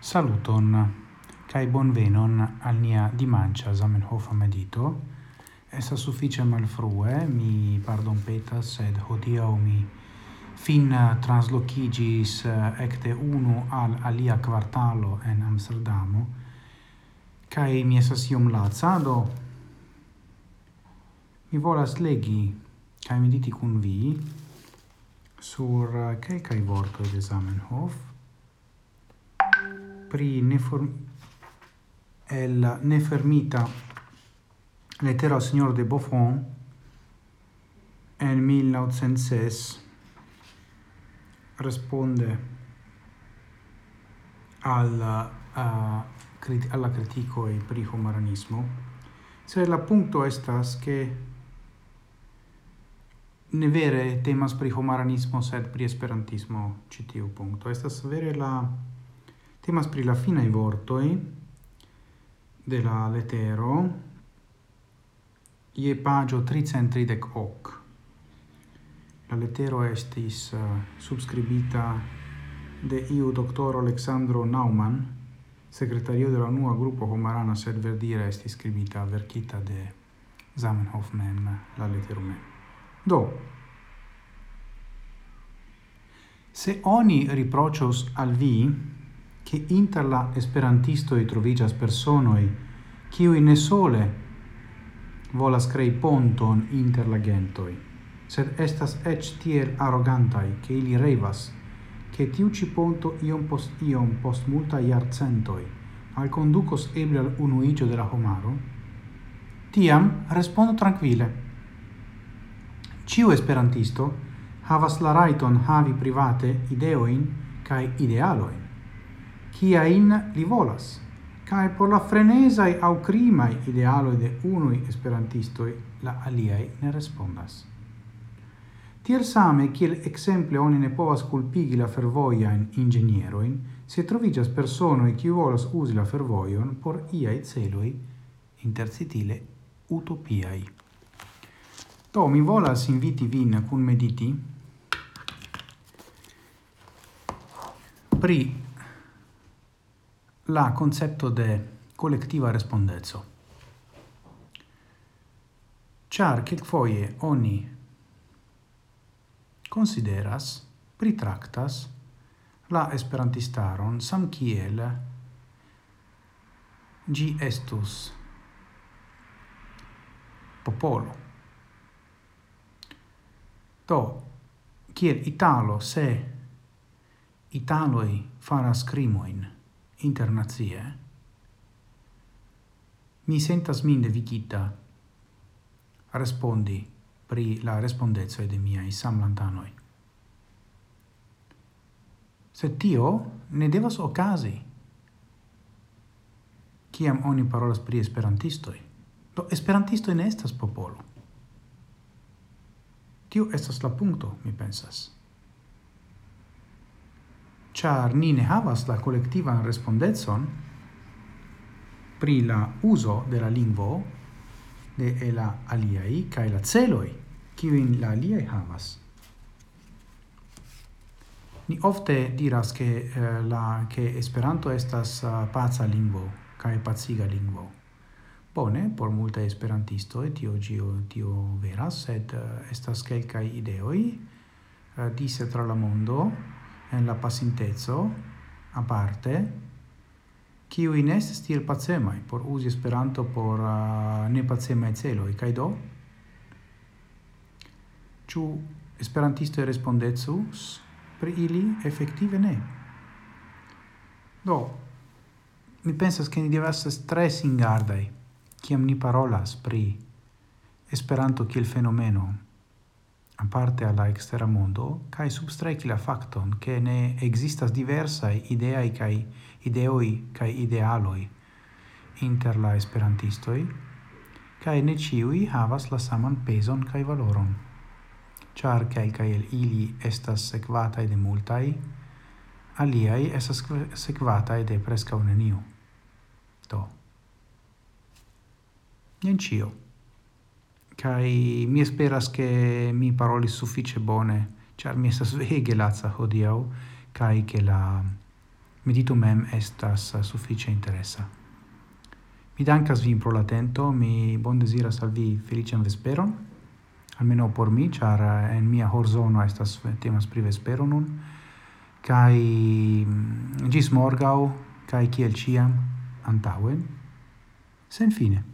Saluton kai bonvenon al nia dimancia Zamenhof medito. Estas sufiĉe malfrue, mi pardon petas, sed hodiaŭ mi fin translocigis eh, ecte unu al alia kvartalo en Amsterdamo. Kai mi esas iom laca, do mi volas legi kai mediti kun vi sur eh, kelkaj vorto de Zamenhof pri neform el nefermita lettera al signor de Buffon en 1906 risponde al uh, uh, a crit alla critico e pri humanismo. Se la punto estas che ne vere temas pri humanismo sed pri esperantismo citiu punto. Estas vere la Temas pri la fina i vortoi de la letero ie pagio 330 hoc. La letero estis uh, subscribita de iu doctor Alexandro Naumann, segretario de la nua gruppo Homarana, sed verdire estis scribita verkita de Zamenhof mem, la letero mem. Do, se oni riprocios al vi, che inter la esperantistoj troviĝas personoi, kiuj ne sole volas krei ponton inter la gentoi, sed estas ec tiel arrogantai che ili revas, che tiu ci ponto iom post iom post multa iarcentoi al conducos eble al unuigio de la homaro, tiam respondo tranquille. Ciu esperantisto havas la raiton havi private ideoin cae idealoin kiain li volas. Cae por la frenesai au crimai idealoi de unui esperantistoi la aliai ne respondas. Tiel same, kiel exemple oni ne povas culpigi la fervoiain ingenieroin, se trovigas personoi qui volas usi la fervoion por iai celoi intercitile utopiai. to mi volas inviti vin cun mediti pri la concepto de collectiva respondezzo. Char quelquefoie oni consideras, pritractas la esperantistaron sam kiel gi estus popolo. To, kiel Italo se Italoi faras crimoin, internazie. mi sentas min devigita respondi pri la respondezoi de miai samlantanoi. Se tio ne devas ocasi, ciam oni parolas pri esperantistoi. Do esperantistoi ne estas popolo. Tio estas la punto, mi pensas char ni ne havas la collectiva respondetson pri la uso de la lingvo de la aliai kai la celoi kiun la aliai havas. Ni ofte diras ke eh, la ke Esperanto estas uh, paca lingvo kai paciga lingvo. Bone, por multaj et tio gio tio veras, sed uh, estas kelkai ideoi uh, eh, dise tra la mondo en la pasintezzo, aparte, kiui in est stil pacemai por uzi Esperanto por uh, nepacemaj celo e kaido chu esperantisto respondecus pri ili? effettive ne. Do, mi pensas che ni devas esti gardai singardaj kiam ni parolas pri Esperanto kiel fenomeno aparte alla extera mondo kai substraki la facton che ne existas diversa ideae kai ideoi kai idealoi inter la esperantistoi kai ne ciui havas la saman peson kai valoron. Char kelkaj el ili estas sekvataj de multai aliai estas sekvataj de preskaŭ neniu. To Nien kai mi esperas ke mi paroli suffice bone char mi estas ege lazza hodiau kai ke la medito mem estas suffice interessa mi dankas vin pro la mi bon desiras al vi felician vesperon almeno por mi char en mia horzono estas temas pri vespero nun. Kai gis mm, morgau kai kiel ciam antauen sen fine